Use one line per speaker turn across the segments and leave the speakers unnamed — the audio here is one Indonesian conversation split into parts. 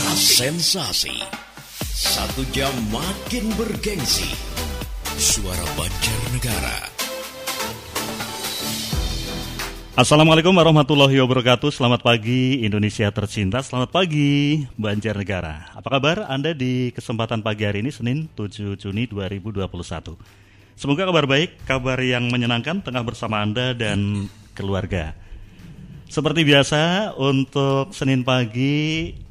Kisah sensasi. Satu jam makin bergengsi. Suara Banjarnegara.
Assalamualaikum warahmatullahi wabarakatuh. Selamat pagi Indonesia tercinta. Selamat pagi Banjarnegara. Apa kabar Anda di kesempatan pagi hari ini Senin 7 Juni 2021 Semoga kabar baik Kabar yang menyenangkan Tengah bersama Anda dan keluarga. Seperti biasa Untuk Senin pagi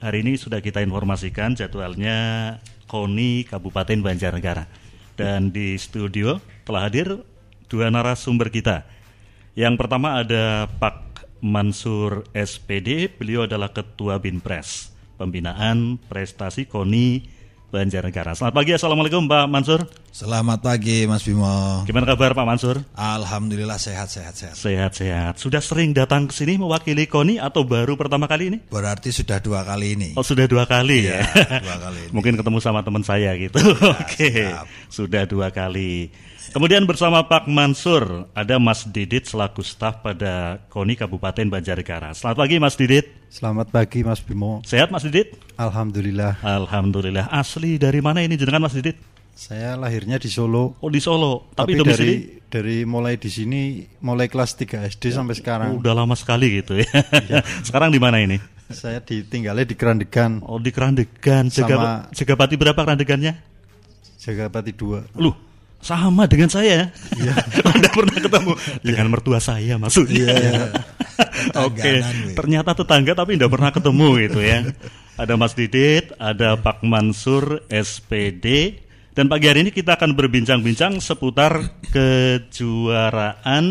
Hari ini sudah kita informasikan Jadwalnya KONI Kabupaten Banjarnegara Dan di studio telah hadir Dua narasumber kita yang pertama ada Pak Mansur SPD, beliau adalah Ketua Binpres, Pembinaan Prestasi KONI Banjarnegara. Selamat pagi, Assalamualaikum Pak Mansur.
Selamat pagi Mas Bimo.
Gimana kabar Pak Mansur?
Alhamdulillah sehat sehat sehat.
Sehat-sehat. Sudah sering datang ke sini mewakili KONI atau baru pertama kali ini?
Berarti sudah dua kali ini.
Oh sudah dua kali ya.
dua kali ini.
Mungkin ketemu sama teman saya gitu. Oke,
siap.
sudah dua kali. Kemudian bersama Pak Mansur ada Mas Didit selaku staf pada KONI Kabupaten Banjarnegara. Selamat pagi Mas Didit.
Selamat pagi Mas Bimo.
Sehat Mas Didit?
Alhamdulillah.
Alhamdulillah. Asli dari mana ini jenengan Mas Didit?
Saya lahirnya di Solo.
Oh di Solo. Tapi,
Tapi,
domisili
dari dari mulai di sini mulai kelas 3 SD sampai sekarang.
udah lama sekali gitu ya. Sekarang di mana ini?
Saya ditinggalnya di Kerandegan,
Oh di Kerandegan. Jaga,
Sama-
Jagapati berapa Kerandegannya?
Jagapati 2.
Loh, sama dengan saya. Iya. Anda pernah ketemu dengan mertua saya maksudnya. Oke,
Tetangganan, weh.
ternyata tetangga tapi tidak pernah ketemu gitu ya. Ada Mas Didit, ada Pak Mansur SPD dan pagi hari ini kita akan berbincang-bincang seputar kejuaraan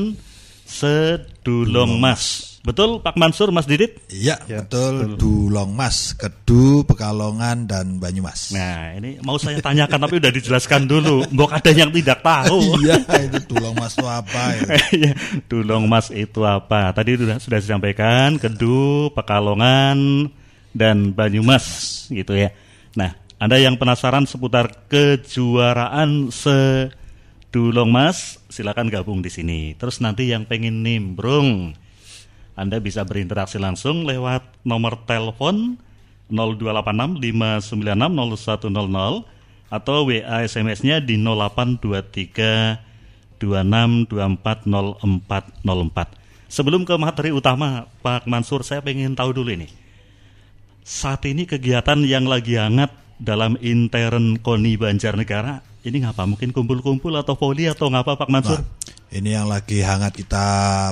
sedulong mas. Betul Pak Mansur, Mas Didit?
Iya
Ya,
betul. Dulong Mas, Kedu, Pekalongan dan Banyumas.
Nah, ini mau saya tanyakan tapi udah dijelaskan dulu. Mbok ada yang tidak tahu.
Iya itu Dulong Mas itu apa? ya?
Iya, Dulong Mas itu apa? Tadi sudah sudah disampaikan Kedu, Pekalongan, dan Banyumas gitu ya. Nah, Anda yang penasaran seputar kejuaraan sedulong Mas, silakan gabung di sini. Terus nanti yang pengen nimbrung, Anda bisa berinteraksi langsung lewat nomor telepon 0286 596 0100 atau WA SMS-nya di 0823 26240404. Sebelum ke materi utama, Pak Mansur, saya pengen tahu dulu ini. Saat ini kegiatan yang lagi hangat dalam intern KONI Banjarnegara, ini ngapa? Mungkin kumpul-kumpul atau voli atau ngapa Pak Mansur?
Nah, ini yang lagi hangat kita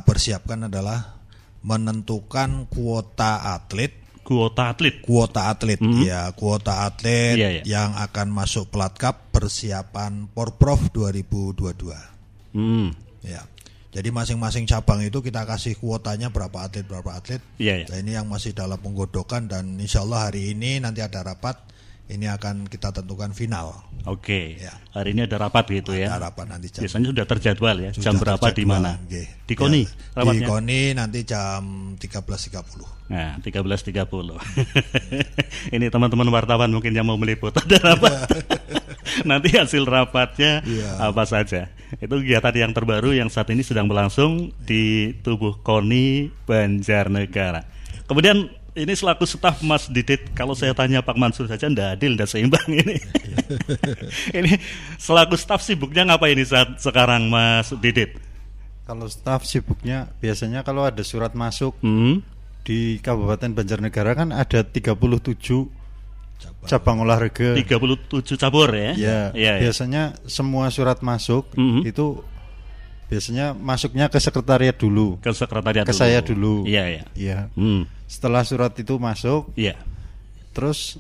persiapkan adalah menentukan kuota atlet
Kuota atlet.
kuota atlet ya kuota atlet
Iya, iya.
yang akan masuk plat cup persiapan Porprov 2022
Hmm.
ya jadi masing-masing cabang itu kita kasih kuotanya berapa atlet berapa atlet
Iya, iya.
Nah, ini yang masih dalam penggodokan dan insya Allah hari ini nanti ada rapat ini akan kita tentukan final
Oke.
Ya.
Hari ini ada rapat gitu ya.
ada rapat nanti jam
Biasanya sudah terjadwal ya.
sudah
Jam berapa di mana?
nggih.
Di KONI
Ya, di? KONI nanti jam 13.30
Nah, 13.30. Ini teman-teman wartawan mungkin yang mau meliput ada rapat. Nanti hasil rapatnya
Iya.
apa saja. Itu kegiatan yang terbaru yang saat ini sedang berlangsung di tubuh KONI Banjarnegara. Kemudian ini selaku staf Mas Didit, kalau saya tanya Pak Mansur saja ndak adil, ndak seimbang ini. ini selaku staf sibuknya ngapa ini saat sekarang Mas Didit?
Kalau staf sibuknya biasanya kalau ada surat masuk
Hmm?
di Kabupaten Banjarnegara kan ada 37 cabang olahraga.
37 cabur ya?
Ya,
Iya, iya.
biasanya semua surat masuk
Mhm.
itu biasanya masuknya ke sekretariat dulu.
Ke sekretariat
Ke saya dulu.
Iya, iya.
Iya.
Hmm.
Setelah surat itu masuk,
Iya.
terus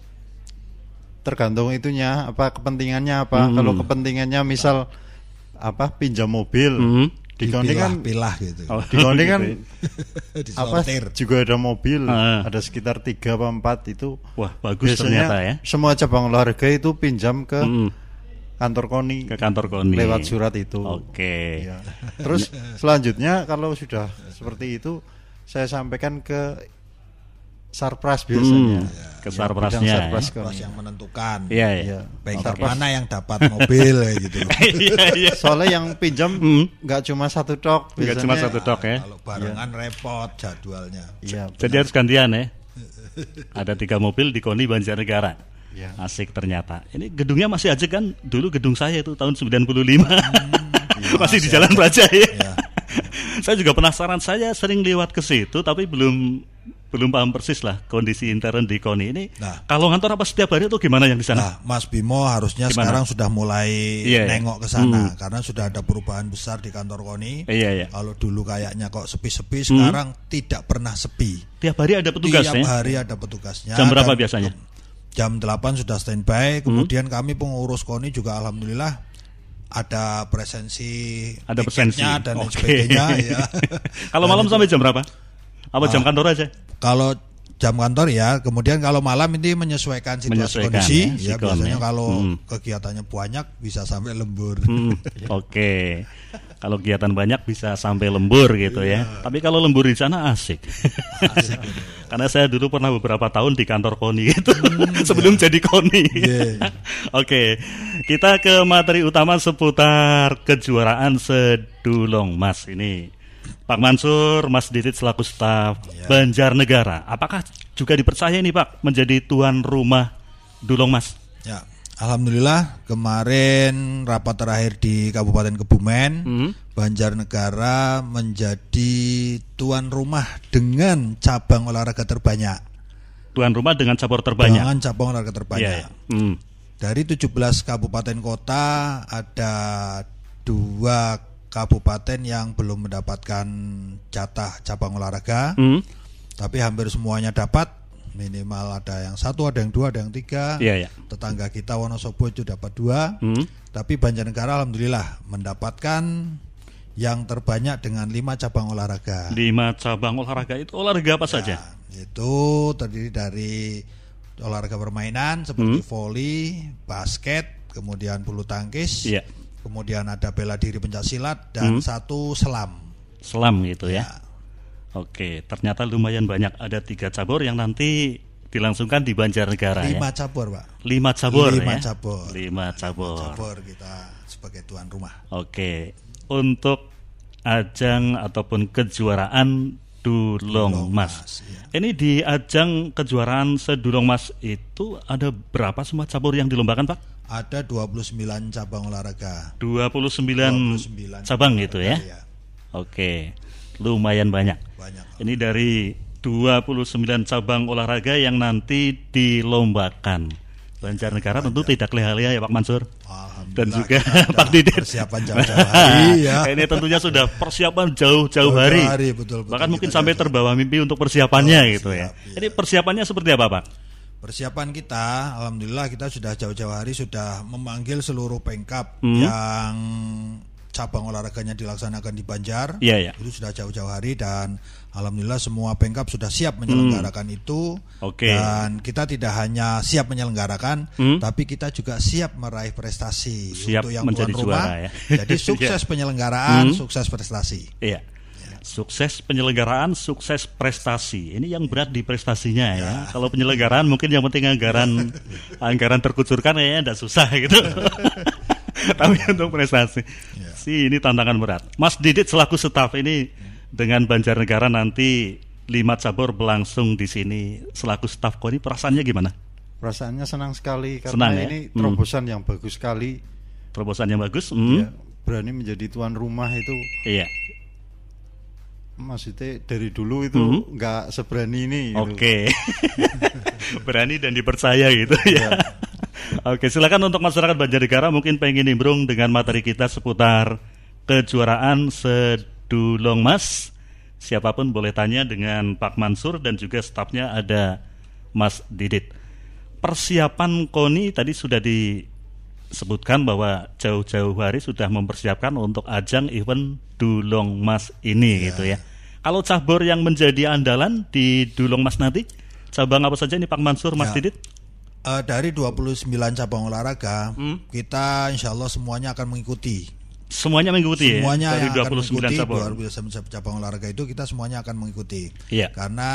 tergantung itunya apa kepentingannya apa.
Mhm.
Kalau kepentingannya misal apa pinjam mobil.
Mhm.
Di Koni kan
pilah gitu
Oh,
di Koni kan
gitu
apa
disortir
juga ada mobil,
Ah.
ada sekitar tiga apa empat itu.
Wah, bagus
Biasanya
ternyata ya.
semua cabang olahraga itu pinjam ke
Mm-mm.
Kantor Koni
Ke kantor KONI.
lewat surat itu.
Oke.
Ya. Terus selanjutnya kalau sudah seperti itu saya sampaikan ke Sarpras biasanya.
Hmm,
Ya,
ke Sarprasnya.
Sarpras
ya.
Koni.
Terus yang menentukan
Iya, iya.
Iya.
banker
Sarpras.
mana yang dapat mobil gitu
Iya, iya.
Soalnya yang pinjam
Hmm.
nggak cuma satu tok,
Nggak cuma satu tok ya.
kalau barengan repot jadwalnya
Iya.
Jadi harus gantian ya. Ada tiga mobil di Koni Banjarnegara.
Ya.
Asik ternyata. Ini gedungnya masih aja kan? Dulu gedung saya itu tahun 95. masih di Jalan Praja ya. saya juga penasaran. Saya sering lewat ke situ tapi belum belum paham persis lah kondisi intern di Koni ini.
Nah.
Kalau ngantor apa setiap hari atau gimana yang di sana?
Nah, Mas Bimo harusnya
Gimana?
sekarang sudah mulai
Iya, iya.
nengok ke sana karena sudah ada perubahan besar di kantor Koni.
Iya, iya.
Kalau dulu kayaknya kok sepi-sepi, sekarang tidak pernah sepi.
Tiap hari ada petugas
Tiap
ya?
hari ada petugasnya.
Jam berapa
Dan
biasanya?
Jam 8 sudah standby.
Hmm.
Kemudian kami pengurus Koni juga alhamdulillah ada presensi
Ada presensi.
dan
Oke.
sebagainya ya.
Kalau malam sampai jam berapa? Apa jam kantor aja?
kalau jam kantor ya, kemudian kalau malam ini menyesuaikan situasi
Menyesuaikan
kondisi.
ya,
Ya, biasanya
ya.
kalau
Hmm.
kegiatannya banyak bisa sampai lembur.
Hmm, Oke. Kalau kegiatan banyak bisa sampai lembur gitu ya. Tapi kalau lembur di sana asik. Karena saya dulu pernah beberapa tahun di kantor KONI gitu. Sebelum jadi KONI.
Iya.
Oke. Kita ke materi utama seputar kejuaraan sedulong Mas ini. Pak Mansur, Mas Didit selaku staf Banjarnegara. Apakah juga dipercaya nih Pak menjadi tuan rumah Dulong Mas?
Ya, alhamdulillah kemarin rapat terakhir di Kabupaten Kebumen,
Hmm.
Banjarnegara menjadi tuan rumah dengan cabang olahraga terbanyak.
Tuan rumah dengan cabur terbanyak.
Dengan cabang olahraga
Iya,
terbanyak.
iya. Hmm.
Dari 17 kabupaten kota ada dua kabupaten yang belum mendapatkan jatah cabang olahraga,
Hmm.
tapi hampir semuanya dapat. Minimal ada yang satu, ada yang dua, ada yang tiga.
Iya, iya.
Tetangga kita Wonosobo itu dapat dua,
Hmm.
tapi Banjarnegara alhamdulillah mendapatkan yang terbanyak dengan lima cabang olahraga.
Lima cabang olahraga itu olahraga apa saja?
Nah, itu terdiri dari olahraga permainan seperti voli, basket, kemudian bulu tangkis,
Iya.
Kemudian ada bela diri pencak silat dan satu selam.
Selam gitu ya.
Ya.
Oke, ternyata lumayan banyak. Ada tiga cabur yang nanti dilangsungkan di Banjarnegara
Lima
ya.
cabur, Pak.
Lima cabur
Lima
ya.
cabur.
Lima cabur.
Cabur kita sebagai tuan rumah.
Oke, untuk ajang ataupun kejuaraan Dulong Mas.
Mas, iya.
Ini di ajang kejuaraan sedulong Mas itu ada berapa semua cabur yang dilombakan, Pak?
Ada 29 cabang olahraga.
29,
29
cabang gitu ya.
Iya,
Oke, lumayan banyak.
banyak.
Ini dari 29 cabang olahraga yang nanti dilombakan. Banjarnegara tentu tidak leha-leha ya Pak Mansur. Dan juga Pak Didit.
Persiapan jauh-jauh hari ya.
Ini tentunya sudah persiapan jauh-jauh hari.
hari, betul, betul.
Bahkan mungkin sampai terbawa mimpi untuk persiapannya
Oh,
gitu ya.
siap, iya.
Ini persiapannya seperti apa Pak?
Persiapan kita, alhamdulillah kita sudah jauh-jauh hari sudah memanggil seluruh pengkap
Hmm.
yang cabang olahraganya dilaksanakan di Banjar.
Iya, iya.
Itu sudah jauh-jauh hari dan alhamdulillah semua pengkap sudah siap menyelenggarakan itu.
Hmm. Oke.
Dan kita tidak hanya siap menyelenggarakan,
Hmm.
tapi kita juga siap meraih prestasi
Siap
untuk yang
menjadi
tuan rumah.
juara ya.
Jadi sukses penyelenggaraan,
Hmm.
sukses prestasi.
Iya. Sukses penyelenggaraan, sukses prestasi. Ini yang berat di prestasinya ya. Kalau penyelenggaraan mungkin yang penting anggaran anggaran terkucurkan ya tidak susah gitu. Tapi untuk prestasi, sih ini tantangan berat. Mas Didit selaku staf ini dengan Banjarnegara nanti lima cabur berlangsung di sini selaku staf koni perasaannya gimana?
Perasaannya senang sekali karena
Senang ya?
ini
Hmm.
terobosan yang bagus sekali.
Terobosan yang bagus? Hmm.
Ya, berani menjadi tuan rumah itu
Iya.
Maksudnya dari dulu itu
Hmm.
nggak seberani ini. gitu.
Oke. Berani dan dipercaya gitu ya. Oke, silakan untuk masyarakat Banjarnegara mungkin pengen nimbrung dengan materi kita seputar kejuaraan sedulong Mas. Siapa pun boleh tanya dengan Pak Mansur dan juga stafnya ada Mas Didit. Persiapan KONI tadi sudah disebutkan bahwa jauh-jauh hari sudah mempersiapkan untuk ajang event Dulong Mas ini gitu ya. Kalau cabur yang menjadi andalan di Dulong Mas nanti, cabang apa saja ini Pak Mansur, Mas
Ya.
Didit?
Eh, dari 29 cabang olahraga,
Hmm.
kita insya Allah semuanya akan mengikuti.
Semuanya mengikuti
semuanya
ya? Dari
yang akan
29
mengikuti
cabur.
29 cabang olahraga itu kita semuanya akan mengikuti.
Iya.
Karena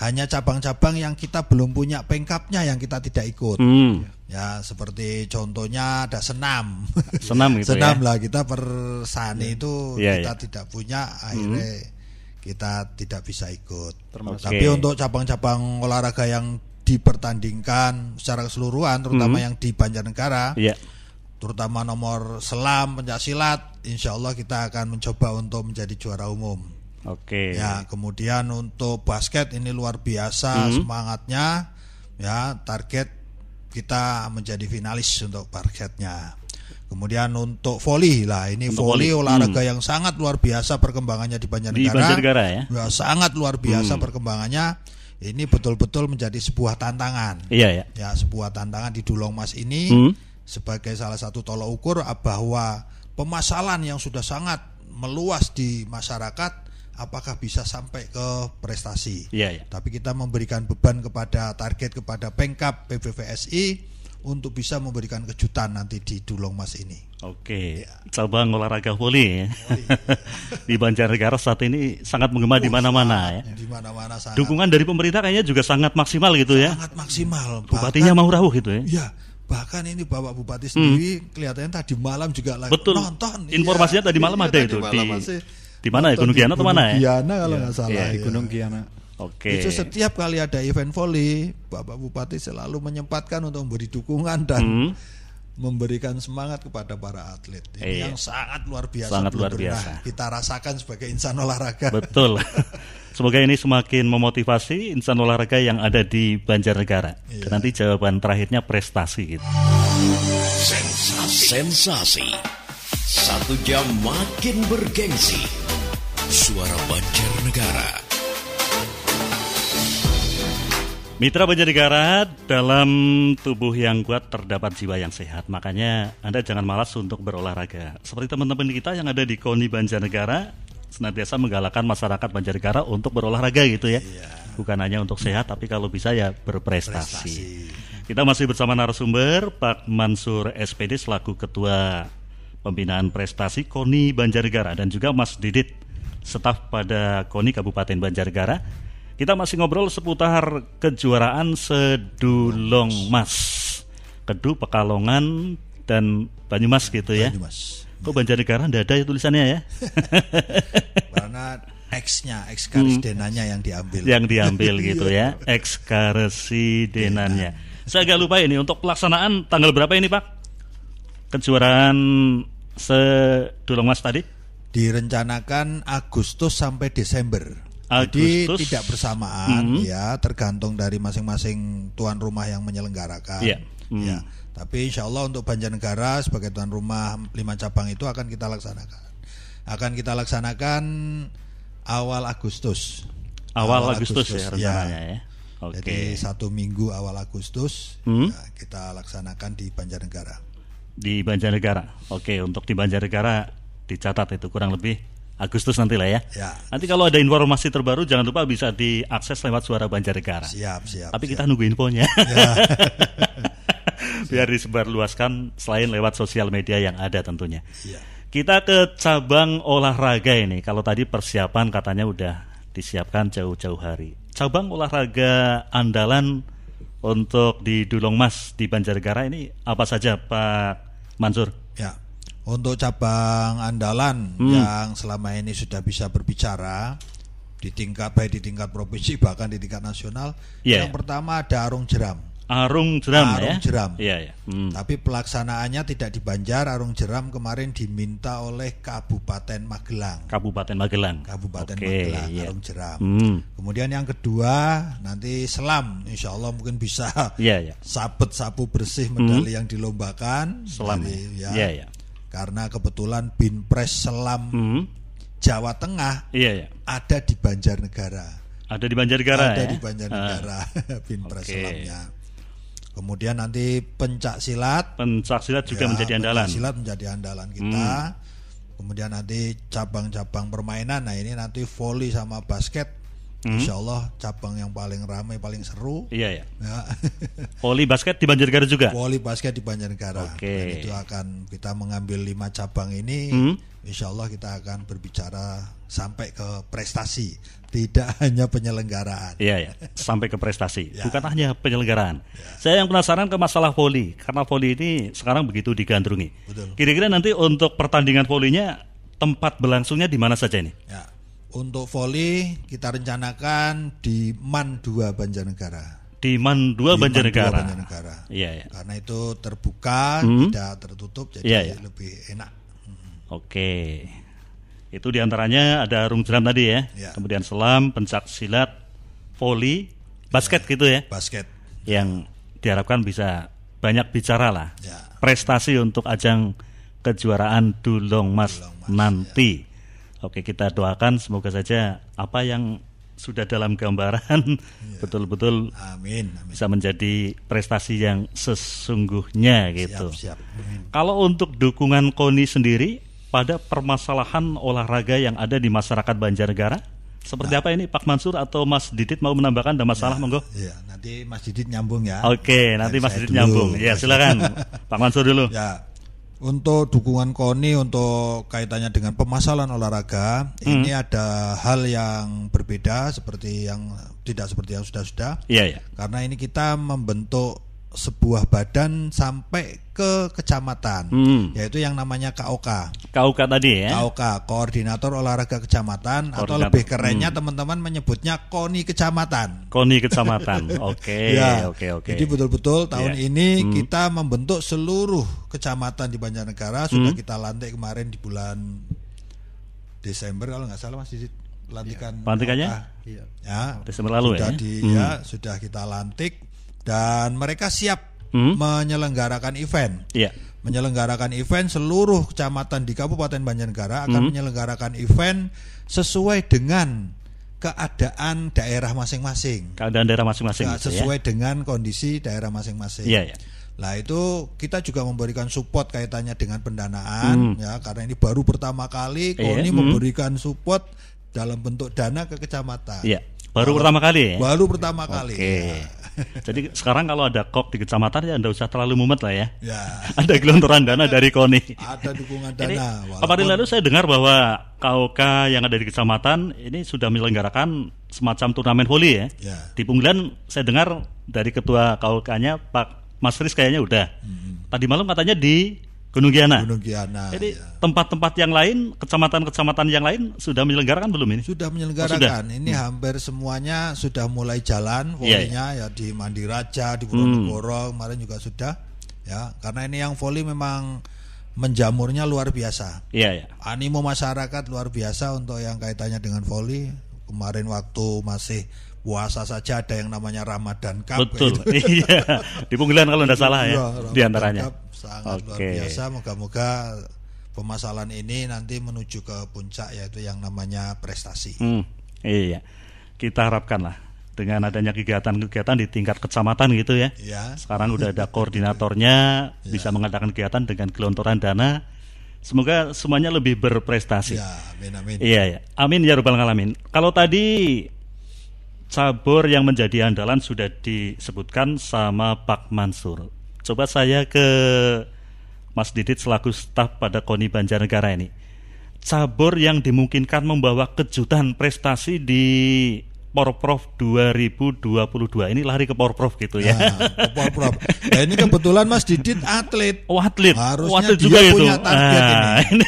hanya cabang-cabang yang kita belum punya pengkapnya yang kita tidak ikut.
Hmm,
Ya seperti contohnya ada senam.
senam gitu
senam
ya.
lah kita per sani itu
Iya,
kita
iya.
tidak punya akhirnya kita tidak bisa ikut.
Termasuk-
Tapi
Oke.
untuk cabang-cabang olahraga yang dipertandingkan secara keseluruhan, terutama yang di Banjarnegara,
Iya.
terutama nomor selam, pencak silat, insya Allah kita akan mencoba untuk menjadi juara umum.
Oke.
Ya, kemudian untuk basket ini luar biasa
Hmm.
semangatnya. Ya, target kita menjadi finalis untuk basketnya. Kemudian untuk volley lah, ini
Untuk
volley
volley,
olahraga yang sangat luar biasa perkembangannya di Banjarnegara.
Di Banjarnegara ya?
sangat luar biasa
Hmm.
perkembangannya. Ini betul-betul menjadi sebuah tantangan.
Iya ya.
Ya, sebuah tantangan di Dulong Mas ini
Hmm.
sebagai salah satu tolok ukur bahwa pemasalan yang sudah sangat meluas di masyarakat apakah bisa sampai ke prestasi.
Iya ya.
Tapi kita memberikan beban kepada target kepada Pengkap PBVSI untuk bisa memberikan kejutan nanti di Dulong Mas ini.
Oke, cabang olahraga voli ya. di Banjarnegara saat ini sangat menggema di mana-mana ya.
Di mana-mana sangat
Dukungan dari pemerintah kayaknya juga sangat maksimal gitu ya.
sangat maksimal.
Bupatinya mau rawuh gitu ya.
Ya, bahkan ini Bapak Bupati sendiri kelihatannya tadi malam juga lagi
Hmm. Betul.
nonton.
Informasinya tadi malam ada
tadi
itu
malam
di-
masih
di mana ya? Gunung
di
Giana atau mana ya?
Giana kalau nggak salah.
Iya,
di
ya.
Gunung Giana.
Oke.
Itu setiap kali ada event volley, Bapak Bupati selalu menyempatkan untuk memberi dukungan dan
Hmm.
memberikan semangat kepada para atlet. Ini
Iya.
yang sangat luar biasa.
Sangat luar biasa.
Kita rasakan sebagai insan olahraga.
Betul. Semoga ini semakin memotivasi insan olahraga yang ada di Banjarnegara.
Iya.
Dan nanti jawaban terakhirnya prestasi gitu.
Sensasi. Sensasi. Satu jam makin bergengsi. Suara Banjarnegara.
Mitra Banjarnegara, dalam tubuh yang kuat terdapat jiwa yang sehat. Makanya Anda jangan malas untuk berolahraga. Seperti teman-teman kita yang ada di KONI Banjarnegara, senantiasa menggalakkan masyarakat Banjarnegara untuk berolahraga gitu ya. Bukan hanya untuk sehat, tapi kalau bisa ya berprestasi. Kita masih bersama narasumber Pak Mansur SPD selaku Ketua Pembinaan Prestasi KONI Banjarnegara dan juga Mas Didit, staf pada KONI Kabupaten Banjarnegara. Kita masih ngobrol seputar kejuaraan sedulong mas, Kedu, Pekalongan, dan Banyumas gitu ya.
Banyumas.
Kok Banjarnegara ndak ada ya tulisannya ya?
Karena X-nya, X denanya yang diambil.
Hmm. yang diambil gitu ya, ekskaresidenannya. Saya agak lupa ini untuk pelaksanaan tanggal berapa ini Pak? Kejuaraan sedulong mas tadi?
Direncanakan Agustus sampai Desember. Jadi
Agustus.
tidak bersamaan
Mhm.
ya, tergantung dari masing-masing tuan rumah yang menyelenggarakan.
Iya. Mhm.
Ya. Tapi insya Allah untuk Banjarnegara sebagai tuan rumah lima cabang itu akan kita laksanakan. Akan kita laksanakan awal Agustus.
Awal, Agustus, ya rencananya ya. Oke.
Jadi satu minggu awal Agustus
Hmm.
ya, kita laksanakan di Banjarnegara.
Di Banjarnegara. Oke, untuk di Banjarnegara dicatat itu kurang lebih Agustus nanti lah ya.
Ya.
Nanti kalau ada informasi terbaru jangan lupa bisa diakses lewat suara Banjarnegara.
Siap, siap.
Tapi
siap.
kita nunggu infonya.
Ya.
Biar disebarluaskan selain lewat sosial media yang ada tentunya.
Iya.
Kita ke cabang olahraga ini. Kalau tadi persiapan katanya udah disiapkan jauh-jauh hari. Cabang olahraga andalan untuk di Dulong Mas di Banjarnegara ini apa saja Pak Mansur?
Ya, untuk cabang andalan
Hmm.
yang selama ini sudah bisa berbicara di tingkat baik di tingkat provinsi bahkan di tingkat nasional,
Iya.
yang pertama ada arung jeram.
Arung jeram
Arung
ya?
jeram.
Iya ya. Hmm.
Tapi pelaksanaannya tidak di Banjar, arung jeram kemarin diminta oleh Kabupaten Magelang.
Kabupaten Magelang.
Kabupaten
Oke,
Magelang,
iya.
arung jeram.
Hmm.
Kemudian yang kedua nanti selam, insya Allah mungkin bisa
Iya ya.
sabet sapu bersih medali yang dilombakan.
Selam
Dari-
ya. Iya ya.
Karena kebetulan Binpres Selam
Hmm.
Jawa Tengah
Iya ya.
ada di Banjarnegara.
Ada di Banjarnegara
ada
ya.
di Banjarnegara Binpres
Oke.
Selamnya. Kemudian nanti pencak silat
Pencak silat juga
ya,
menjadi andalan.
Pencak silat menjadi andalan kita. Kemudian nanti cabang-cabang permainan. Nah, ini nanti volley sama basket.
Hmm.
Insya Allah cabang yang paling ramai, paling seru.
Iya ya.
Ya.
Voli basket di Banjarnegara juga.
Volley basket di Banjarnegara.
Oke.
Dan itu akan kita mengambil lima cabang ini.
Hmm.
Insya Allah kita akan berbicara sampai ke prestasi, tidak hanya penyelenggaraan.
Iya ya, sampai ke prestasi,
Ya.
bukan hanya penyelenggaraan. Saya yang penasaran ke masalah voli, karena voli ini sekarang begitu digandrungi.
Betul.
Kira-kira nanti untuk pertandingan volinya tempat berlangsungnya di mana saja ini?
Ya. Untuk voli kita rencanakan di MAN 2 Banjarnegara.
Di Man 2
Di
Banjarnegara.
Man 2 Banjarnegara.
Iya, iya.
Karena itu terbuka,
Hmm.
tidak tertutup, jadi
Iya, iya.
lebih enak.
Oke. Itu di antaranya ada rum jeram tadi ya.
Ya.
Kemudian selam, pencak silat, voli, basket gitu ya.
Basket.
Yang diharapkan bisa banyak bicara lah.
Ya.
Prestasi untuk ajang kejuaraan Dulong Mas
Dulong Mas,
nanti. Oke, kita doakan semoga saja apa yang sudah dalam gambaran betul-betul
Amin. Amin.
bisa menjadi prestasi yang sesungguhnya gitu.
Siap, siap.
Kalau untuk dukungan KONI sendiri pada permasalahan olahraga yang ada di masyarakat Banjarnegara, seperti
Nah.
apa ini Pak Mansur atau Mas Didit mau menambahkan ada masalah monggo?
Iya, nanti Mas Didit nyambung ya.
Oke, nanti Mas Didit
dulu.
nyambung. Ya, silakan. Pak Mansur dulu.
Ya, untuk dukungan KONI untuk kaitannya dengan permasalahan olahraga,
Hmm.
ini ada hal yang berbeda seperti yang tidak seperti yang sudah-sudah.
Iya, ya.
Karena ini kita membentuk sebuah badan sampai ke kecamatan,
Hmm.
yaitu yang namanya KOK.
KUK tadi ya.
KOK, Koordinator Olahraga Kecamatan atau
Koordinator.
lebih kerennya
Hmm.
teman-teman menyebutnya KONI Kecamatan.
KONI kecamatan. Oke,
Ya,
oke, oke.
Jadi betul-betul tahun
Ya.
ini kita membentuk seluruh kecamatan di Banjarnegara
Hmm.
sudah kita lantik kemarin di bulan Desember kalau nggak salah Mas Didit pelantikan
Pelantikannya?
KOK.
Iya.
Ya,
Desember lalu
sudah
ya?
Di,
Hmm.
ya, sudah kita lantik dan mereka siap
Hmm.
menyelenggarakan event.
Iya.
Menyelenggarakan event seluruh kecamatan di Kabupaten Banjarnegara akan
Hmm.
menyelenggarakan event sesuai dengan keadaan daerah masing-masing.
Keadaan daerah masing-masing
Ya,
gitu ya.
sesuai dengan kondisi daerah masing-masing.
Iya, iya.
Lah itu kita juga memberikan support kaitannya dengan pendanaan ya karena ini baru pertama kali
Hmm. Iya,
KONI
hmm.
memberikan support dalam bentuk dana ke kecamatan.
Iya. Baru pertama kali ya?
Baru pertama kali.
Oke.
Ya.
Jadi sekarang kalau ada kok di kecamatan ya Anda usah terlalu mumet lah ya.
Ya.
ada gelontoran dana dari KONI.
Ada dukungan
Ini
dana.
kemarin
walaupun-
lalu saya dengar bahwa KOK yang ada di kecamatan ini sudah menyelenggarakan semacam turnamen voli ya.
Ya.
Di Punggelan saya dengar dari ketua KOK-nya Pak Mas Riz kayaknya udah. Tadi malam katanya di Gunung Giana.
Gunung Giana.
Jadi
ya.
tempat-tempat yang lain, kecamatan-kecamatan yang lain sudah menyelenggarakan belum ini?
Sudah
Oh,
menyelenggarakan. Ini hampir semuanya sudah mulai jalan
Iya,
volinya ya di Mandiraja, di
Hmm.
Purwonegarong kemarin juga sudah. Ya, karena ini yang voli memang menjamurnya luar biasa.
Iya, ya.
Animo masyarakat luar biasa untuk yang kaitannya dengan voli. Kemarin waktu masih puasa saja ada yang namanya Ramadan Cup.
Betul.
gitu.
iya. Di Punggelan kalau tidak salah ya,
Ramadan
di antaranya.
Cup sangat luar
Oke.
biasa. Moga-moga permasalahan ini nanti menuju ke puncak yaitu yang namanya prestasi.
Hmm, iya. Kita harapkan lah dengan adanya kegiatan-kegiatan di tingkat kecamatan gitu ya.
Ya.
Sekarang udah ada koordinatornya, bisa mengadakan kegiatan dengan gelontoran dana. Semoga semuanya lebih berprestasi.
Ya, amin amin.
Iya ya. Amin ya rabbal alamin. Kalau tadi cabur yang menjadi andalan sudah disebutkan sama Pak Mansur. Coba saya ke Mas Didit selaku staf pada KONI Banjarnegara ini. Cabur yang dimungkinkan membawa kejutan prestasi di Porprov 2022 ini lari ke Porprov gitu ya.
Nah, Porprov. Nah, ini kebetulan Mas Didit atlet.
Oh atlet,
Harusnya
atlet
dia
juga itu.
punya target
Ah, ini,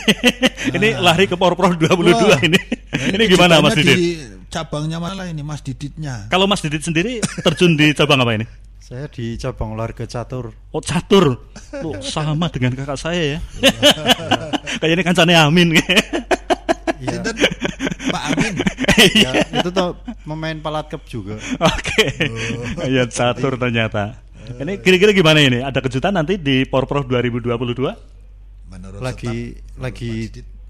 ini lari ke Porprov 2022
Wah,
ini.
nah,
ini gimana Mas Didit?
Di cabangnya mana ini Mas Diditnya?
Kalau Mas Didit sendiri terjun di cabang apa ini?
Saya di cabang olahraga catur.
Oh catur, Loh, sama dengan kakak saya ya. Kayak ini kancane Amin.
Iya.
Pak Amin.
Iya.
ya, itu tuh pemain palat cup juga.
Oke, ya catur ternyata. Ini kira-kira gimana ini? Ada kejutan nanti di Porprov 2022?
Menurut
lagi
tetap,
lagi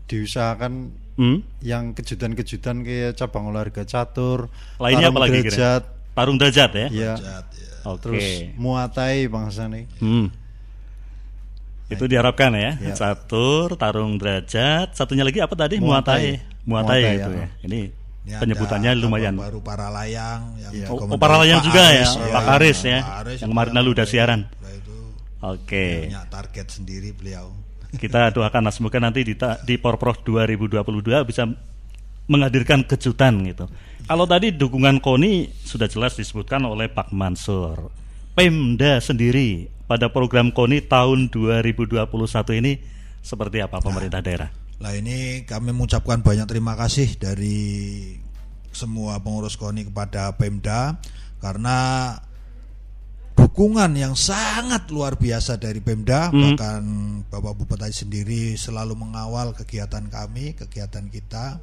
diusahakan
Hmm?
yang kejutan-kejutan kayak cabang olahraga catur,
Lainnya apa lagi
derajat,
Tarung derajat ya?
ya,
Jat, ya.
Oke.
terus muatai bangsa nih.
Hmm. Itu diharapkan ya.
Ya.
Catur, tarung derajat, satunya lagi apa tadi?
Muatai.
Muatai. Muatai,
Muatai,
itu
ya.
ya. Ini
Ini
penyebutannya
ada
lumayan.
baru para layang yang
Iya.
Oh, oh, para layang
Pak
juga ya,
Aris,
Pak Aris ya,
Pak Aris
yang kemarin lalu udah siaran.
Itu
Oke.
punya target sendiri beliau.
Kita doakan semoga nanti di, di Porprov 2022 bisa menghadirkan kejutan gitu. Kalau tadi dukungan KONI sudah jelas disebutkan oleh Pak Mansur. Pemda sendiri pada program KONI tahun 2021 ini seperti apa pemerintah daerah?
Lah ini kami mengucapkan banyak terima kasih dari semua pengurus KONI kepada Pemda karena dukungan yang sangat luar biasa dari Pemda bahkan Bapak Bupati sendiri selalu mengawal kegiatan kami, kegiatan kita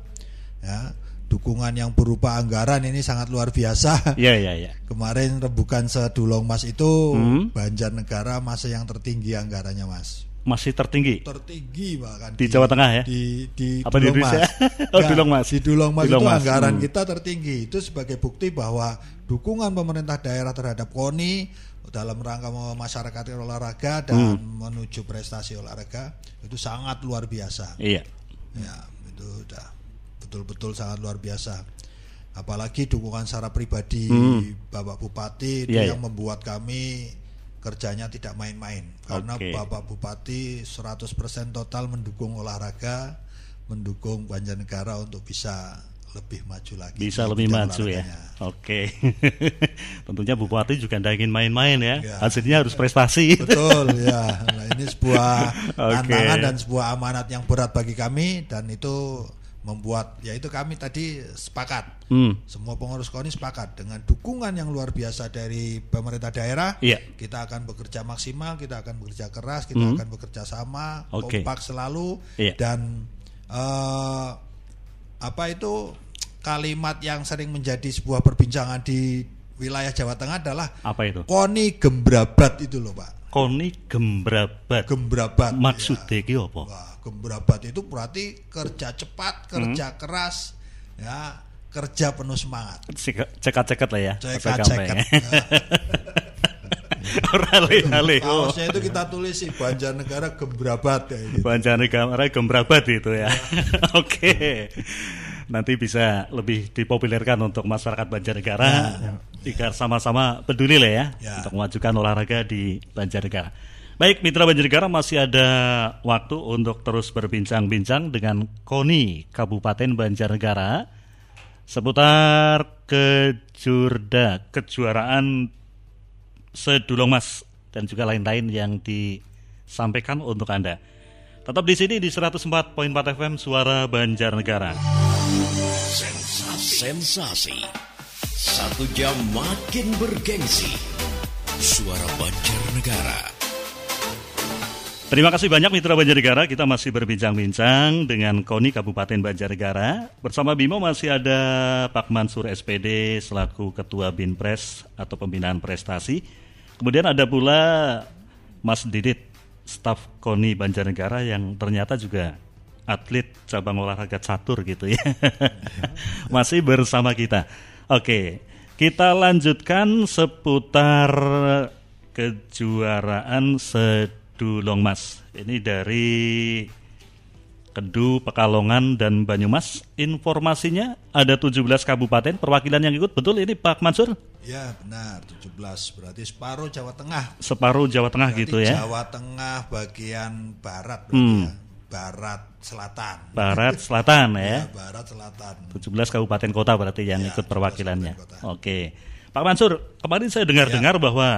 ya. Dukungan yang berupa anggaran ini sangat luar biasa.
Iya, iya, iya.
Kemarin rembukan sedulong Mas itu
Hmm.
Banjarnegara masih yang tertinggi anggarannya Mas.
Masih tertinggi
Tertinggi bahkan
di Jawa Tengah ya.
di di
Apa di
Dulong
Indonesia?
Mas.
Oh, Dulong Mas.
Di Dulong Mas
Dulong
itu
Mas,
anggaran
hmm.
kita tertinggi. Itu sebagai bukti bahwa dukungan pemerintah daerah terhadap KONI dalam rangka masyarakat olahraga dan
Hmm.
menuju prestasi olahraga itu sangat luar biasa.
Iya.
Ya, itu udah betul-betul sangat luar biasa. Apalagi dukungan secara pribadi Bapak Bupati itu
Hmm. Iya,
yang
iya.
membuat kami kerjanya tidak main-main karena
Oke.
Bapak Bupati 100% total mendukung olahraga, mendukung Banjarnegara untuk bisa lebih maju lagi.
Bisa lebih maju ya. Oke. Tentunya Bupati juga tidak ingin main-main ya.
Ya.
Hasilnya harus prestasi.
Betul ya. Nah, ini sebuah
Oke.
tantangan dan sebuah amanat yang berat bagi kami dan itu membuat yaitu kami tadi sepakat
Hmm.
semua pengurus KONI sepakat dengan dukungan yang luar biasa dari pemerintah daerah.
Iya.
Kita akan bekerja maksimal, kita akan bekerja keras, kita akan bekerja sama,
Hmm. Oke.
kompak selalu
Iya.
dan eh, apa itu kalimat yang sering menjadi sebuah perbincangan di wilayah Jawa Tengah adalah
Apa itu?
KONI gembrabat itu loh Pak.
Koni gembrabat.
Gembrabat.
Maksudnya ki apa?
Wah, gembrabat itu berarti kerja cepat, kerja
Hmm.
keras, ya kerja penuh semangat.
Cek- Cekat-cekat lah ya.
Cekat-cekat.
Rale-rale. Oh.
Kaosnya itu kita tulis sih Banjarnegara gembrabat kayak gitu.
Banjarnegara gembrabat itu ya. Oke. Nanti bisa lebih dipopulerkan untuk masyarakat Banjarnegara jika sama-sama peduli lah ya,
Ya.
untuk memajukan olahraga di Banjarnegara. Baik, Mitra Banjarnegara masih ada waktu untuk terus berbincang-bincang dengan KONI Kabupaten Banjarnegara seputar kejurda kejuaraan sedulong mas dan juga lain-lain yang disampaikan untuk Anda. Tetap di sini di 104.4 FM Suara Banjarnegara.
Sensasi. Sensasi. Satu jam makin bergengsi. Suara Banjarnegara.
Terima kasih banyak Mitra Banjarnegara. Kita masih berbincang-bincang dengan KONI Kabupaten Banjarnegara. Bersama Bimo masih ada Pak Mansur SPD selaku Ketua Binpres atau Pembinaan Prestasi. Kemudian ada pula Mas Didit, staf KONI Banjarnegara yang ternyata juga atlet cabang olahraga catur gitu ya. masih bersama kita. Oke, kita lanjutkan seputar kejuaraan sedulong mas. Ini dari Kedu, Pekalongan, dan Banyumas. Informasinya ada 17 kabupaten perwakilan yang ikut. Betul ini Pak Mansur?
Ya benar 17 berarti separuh Jawa Tengah.
Separuh Jawa Tengah
Berarti
gitu ya.
Jawa Tengah bagian barat
Hmm.
ya. Barat selatan.
Barat, Selatan ya.
Ya, barat selatan.
17 kabupaten kota berarti yang
Ya,
ikut
17
perwakilannya. Oke. Pak Mansur, kemarin saya dengar-dengar
Ya.
bahwa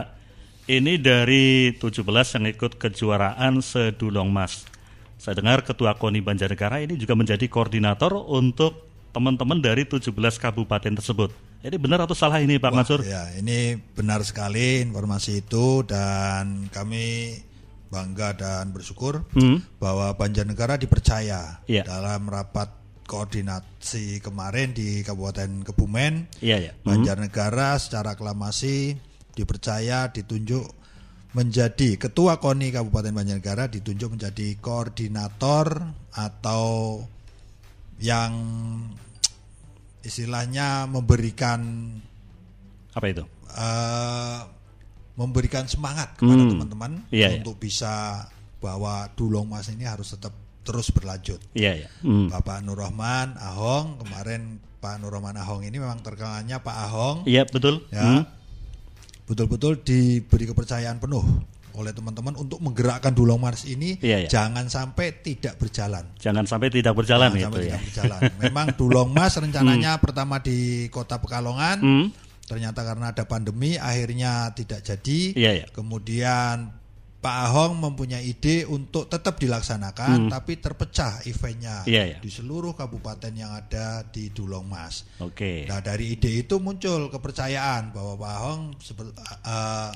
ini dari 17 yang ikut kejuaraan sedulong mas. Saya dengar Ketua KONI Banjarnegara ini juga menjadi koordinator untuk teman-teman dari 17 kabupaten tersebut. Ini benar atau salah ini Pak
Wah,
Mansur?
Ya, ini benar sekali informasi itu dan kami bangga dan bersyukur
Hmm.
bahwa Banjarnegara dipercaya
Iya.
dalam rapat koordinasi kemarin di Kabupaten Kebumen.
Iya, iya. Hmm.
Banjarnegara secara aklamasi dipercaya ditunjuk menjadi ketua KONI Kabupaten Banjarnegara ditunjuk menjadi koordinator atau yang istilahnya memberikan
Apa itu?
eh, memberikan semangat kepada
Hmm.
teman-teman
Iya,
untuk bisa bahwa Dulong Mas ini harus tetap terus berlanjut.
Iya, iya. Hmm.
Bapak Nur Rahman Ahong kemarin Pak Nur Rahman Ahong ini memang terkenalnya Pak Ahong
Iya, betul.
ya
Hmm.
betul-betul diberi kepercayaan penuh oleh teman-teman untuk menggerakkan Dulong Mars ini
Iya, iya.
jangan sampai tidak berjalan.
Jangan sampai tidak berjalan
Jangan
itu
sampai
ya.
tidak berjalan. Memang Dulong Mas rencananya pertama di Kota Pekalongan,
Hmm.
Ternyata karena ada pandemi akhirnya tidak jadi.
Iya, iya.
Kemudian Pak Ahong mempunyai ide untuk tetap dilaksanakan, tapi terpecah eventnya
Hmm. Iya, iya.
di seluruh kabupaten yang ada di Dulong Mas.
Oke.
Nah dari ide itu muncul kepercayaan bahwa Pak Ahong sebe- eh,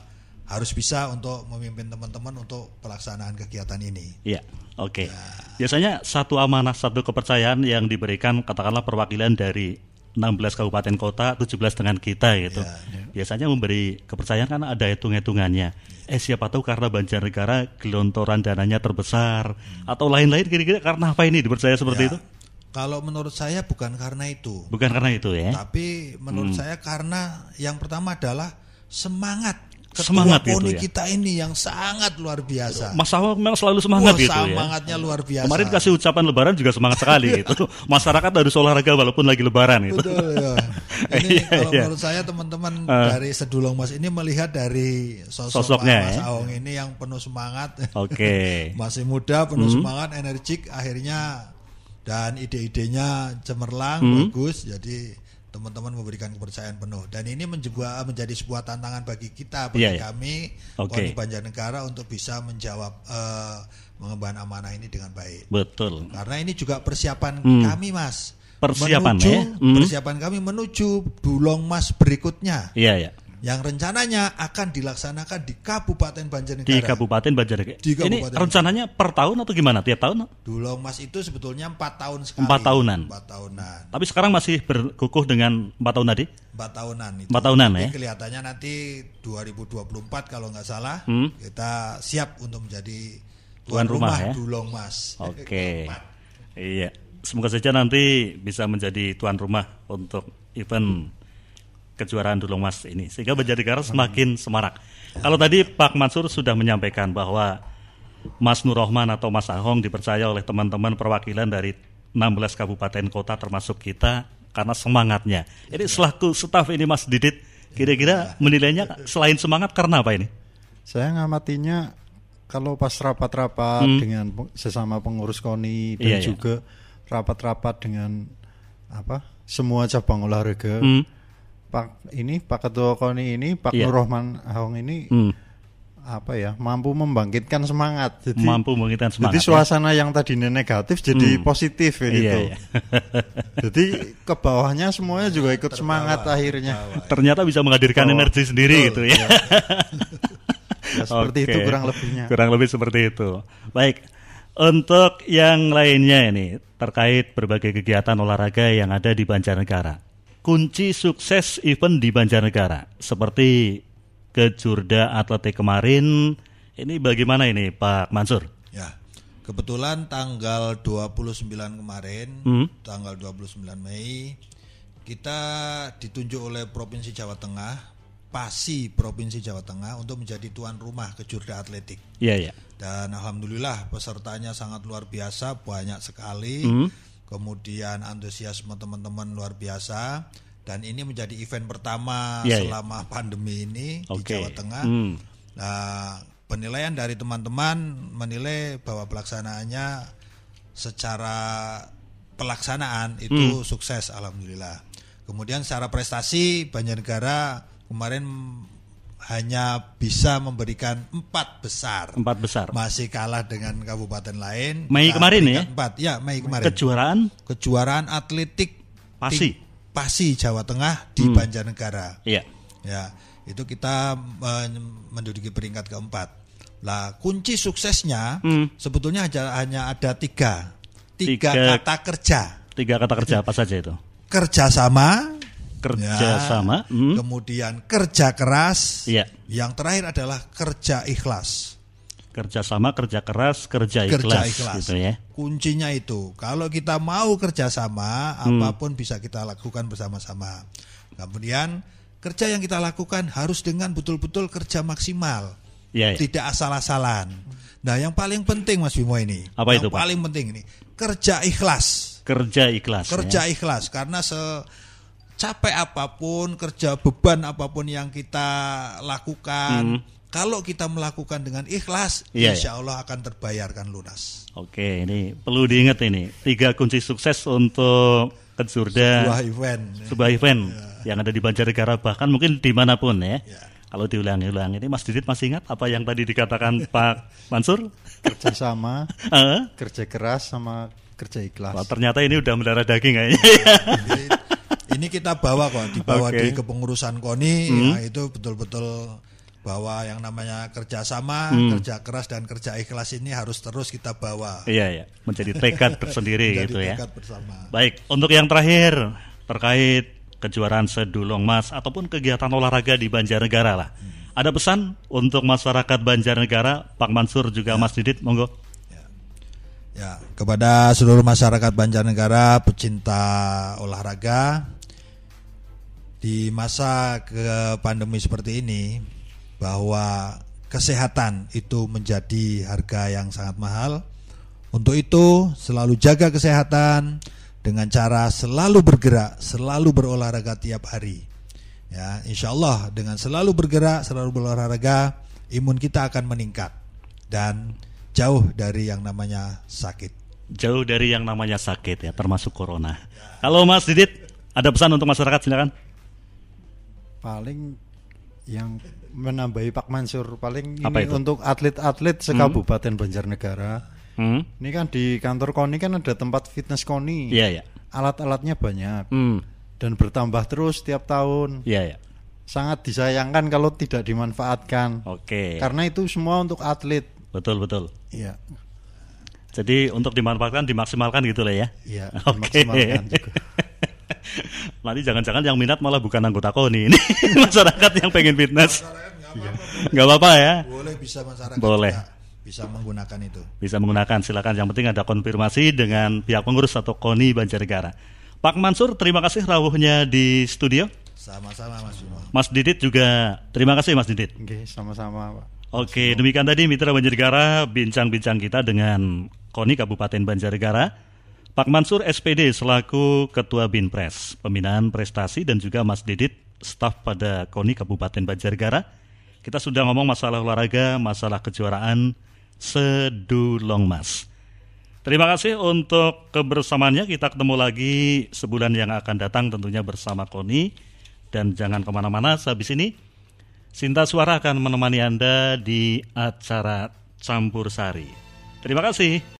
harus bisa untuk memimpin teman-teman untuk pelaksanaan kegiatan ini.
Iya, oke. Biasanya satu amanah, satu kepercayaan yang diberikan katakanlah perwakilan dari 16 kabupaten kota, 17 dengan kita gitu. Biasanya memberi kepercayaan kan ada hitung-hitungannya. Eh siapa tahu karena Banjarnegara gelontoran dananya terbesar atau lain-lain kira-kira karena apa ini dipercaya seperti
Ya,
itu?
Kalau menurut saya bukan karena itu,
Bukan karena itu ya.
tapi menurut
Hmm.
saya karena yang pertama adalah semangat
Semangat gitu
poni
ya.
kita ini yang sangat luar biasa.
Mas Ahok memang selalu semangat
Wah,
gitu ya.
semangatnya luar biasa.
Kemarin kasih ucapan lebaran juga semangat sekali gitu. Masyarakat harus olahraga walaupun lagi lebaran itu.
Betul ya. Ini
Iya,
kalau
iya.
menurut saya teman-teman
Eh.
dari Sedulong Mas ini melihat dari sosok
Sosoknya,
Pak Mas
ya.
Aong ini yang penuh semangat.
Oke.
Masih muda, penuh
Hmm.
semangat, energik akhirnya dan ide-idenya cemerlang,
Hmm.
bagus. Jadi teman-teman memberikan kepercayaan penuh dan ini menjadi menjadi sebuah tantangan bagi kita bagi
Iya, iya.
kami
Oke.
Koni Banjarnegara untuk bisa menjawab eh, mengemban amanah ini dengan baik.
Betul.
Karena ini juga persiapan kami, Mas.
Persiapan,
menuju,
ya? Hmm.
Persiapan kami menuju Dulong Mas berikutnya
Iya ya.
Yang rencananya akan dilaksanakan di Kabupaten Banjarnegara.
Di Kabupaten Banjarnegara.
Di
Ini
Kabupaten
rencananya per tahun atau gimana? Tiap tahun?
Dulong Mas itu sebetulnya empat tahun sekali.
Empat tahunan.
Empat tahunan.
Tapi sekarang masih berkukuh dengan empat tahun tadi?
Empat tahunan itu.
Empat tahunan,
Jadi
ya?
Kelihatannya nanti 2024 kalau nggak salah
Hmm.
kita siap untuk menjadi
Tuan
tuan,
rumah,
rumah,
ya?
Dulong Mas.
Oke. Iya. Semoga saja nanti bisa menjadi tuan rumah untuk event kejuaraan Dulong Mas ini sehingga Banjarnegara semakin semarak. Kalau tadi Pak Mansur sudah menyampaikan bahwa Mas Nur Rohman atau Mas Ahong dipercaya oleh teman-teman perwakilan dari 16 kabupaten kota termasuk kita karena semangatnya. Ini selaku staf ini Mas Didit kira-kira menilainya selain semangat karena apa ini?
Saya ngamatinya kalau pas rapat-rapat dengan pe- sesama pengurus KONI dan
Hmm. Iya, iya.
juga rapat-rapat dengan apa semua cabang olahraga.
Hmm.
Pak ini Pak Ketua KONI ini Pak
Iya.
Nur Rahman Ahong ini
Hmm.
apa ya mampu membangkitkan semangat. Jadi
Mampu membangkitkan semangat.
jadi
ya?
suasana yang tadinya negatif jadi positif ya gitu.
Iya, iya.
Jadi ke bawahnya semuanya juga ikut semangat akhirnya.
Ternyata bisa menghadirkan
Betul.
energi sendiri gitu ya.
Ya, seperti
Oke.
itu kurang lebihnya.
Kurang lebih seperti itu. Baik. Untuk yang lainnya ini terkait berbagai kegiatan olahraga yang ada di Banjarnegara. Kunci sukses event di Banjarnegara seperti kejurda atletik kemarin ini bagaimana ini Pak Mansur?
Ya. Kebetulan tanggal 29 kemarin,
Hmm.
tanggal 29 Mei kita ditunjuk oleh Provinsi Jawa Tengah, PASI Provinsi Jawa Tengah untuk menjadi tuan rumah kejurda atletik.
Iya ya.
Dan alhamdulillah pesertanya sangat luar biasa, banyak sekali.
Hmm.
Kemudian antusiasme teman-teman luar biasa dan ini menjadi event pertama
Iya, iya.
selama pandemi ini di
Oke.
Jawa Tengah.
Hmm.
Nah, penilaian dari teman-teman menilai bahwa pelaksanaannya secara pelaksanaan itu sukses alhamdulillah. Kemudian secara prestasi Banjarnegara kemarin hanya bisa memberikan empat besar.
Empat besar.
Masih kalah dengan kabupaten lain.
Mei
Nah,
kemarin ya?
Empat, ya Mei kemarin.
Kejuaraan
Kejuaraan atletik
Pasi.
Pasi Jawa Tengah di
Hmm.
Banjarnegara.
Iya.
Ya, itu kita men- menduduki peringkat keempat. Lah, kunci suksesnya
Hmm.
sebetulnya hanya, hanya ada tiga, tiga,
Tiga-
kata kerja,
Tiga kata kerja apa saja itu?
kerjasama,
Kerjasama,
ya,
hmm.
kemudian kerja keras,
Iya.
yang terakhir adalah kerja ikhlas.
Kerjasama, kerja keras, kerja ikhlas,
kerja ikhlas.
gitu ya.
Kuncinya itu. Kalau kita mau kerjasama,
Hmm.
apa pun bisa kita lakukan bersama-sama. Kemudian kerja yang kita lakukan harus dengan betul-betul kerja maksimal,
Iya, iya.
tidak asal-asalan. Nah, yang paling penting Mas Bimo ini,
Apa
yang
itu, Pak?
paling penting ini kerja ikhlas.
Kerja ikhlas.
Kerja
ya.
ikhlas karena se capek apa pun, kerja beban apa pun yang kita lakukan, kalau kita melakukan dengan ikhlas,
Hmm. Iya,
insya Allah akan terbayarkan lunas.
Oke, ini perlu diingat ini tiga kunci sukses untuk kejurda
Sebuah event.
sebuah event yang ada di Banjarnegara bahkan mungkin di mana pun ya.
Ya.
Kalau diulang-ulang ini Mas Didit masih ingat apa yang tadi dikatakan Pak Mansur?
Kerjasama,
Eh?
kerja keras sama kerja ikhlas.
Wah, ternyata ini udah mendarah daging kayaknya.
Jadi, ini kita bawa kok dibawa
Oke.
di kepengurusan KONI ya, itu betul-betul bahwa yang namanya kerjasama, kerja keras dan kerja ikhlas ini harus terus kita bawa
Iya ya, menjadi tekad tersendiri
Jadi
gitu ya.
tekad bersama.
Baik, untuk yang terakhir terkait kejuaraan sedulong mas ataupun kegiatan olahraga di Banjarnegara lah. Ada pesan untuk masyarakat Banjarnegara, Pak Mansur juga Mas Didit, monggo.
Ya, kepada seluruh masyarakat Banjarnegara pecinta olahraga di masa ke pandemi seperti ini bahwa kesehatan itu menjadi harga yang sangat mahal. Untuk itu selalu jaga kesehatan dengan cara selalu bergerak, selalu berolahraga tiap hari. Ya, insya Allah dengan selalu bergerak, selalu berolahraga, imun kita akan meningkat dan jauh dari yang namanya sakit.
Jauh dari yang namanya sakit ya, termasuk corona. Halo Mas Didit, ada pesan untuk masyarakat silakan.
Paling yang menambahi Pak Mansur paling
Apa
ini
itu?
untuk atlet-atlet sekabupaten Banjarnegara.
Hmm?
Ini kan di kantor KONI kan ada tempat fitness KONI.
Iya ya.
Alat-alatnya banyak
Hmm.
dan bertambah terus setiap tahun.
Iya ya.
Sangat disayangkan kalau tidak dimanfaatkan.
Oke.
Karena itu semua untuk atlet.
Betul betul.
Iya.
Jadi untuk dimanfaatkan dimaksimalkan gitu lah ya.
Iya,
Oke.
dimaksimalkan juga.
Nanti jangan-jangan yang minat malah bukan anggota KONI ini masyarakat yang pengen fitness. Nggak apa-apa ya.
Boleh bisa masyarakat
Boleh.
juga bisa menggunakan itu.
Bisa menggunakan silakan. Yang penting ada konfirmasi dengan pihak pengurus atau KONI Banjarnegara. Pak Mansur, terima kasih rawuhnya di studio.
Sama-sama Mas Bimo.
Mas Didit juga terima kasih Mas Didit.
Oke, sama-sama, Pak.
Oke, demikian tadi Mitra Banjarnegara bincang-bincang kita dengan KONI Kabupaten Banjarnegara. Pak Mansur SPD selaku Ketua Binpres, Pembinaan Prestasi dan juga Mas Didit, staf pada KONI Kabupaten Banjarnegara. Kita sudah ngomong masalah olahraga, masalah kejuaraan sedulong mas. Terima kasih untuk kebersamaannya. Kita ketemu lagi sebulan yang akan datang tentunya bersama KONI. Dan jangan ke mana-mana sehabis ini. Sinta Suara akan menemani Anda di acara Campur Sari. Terima kasih.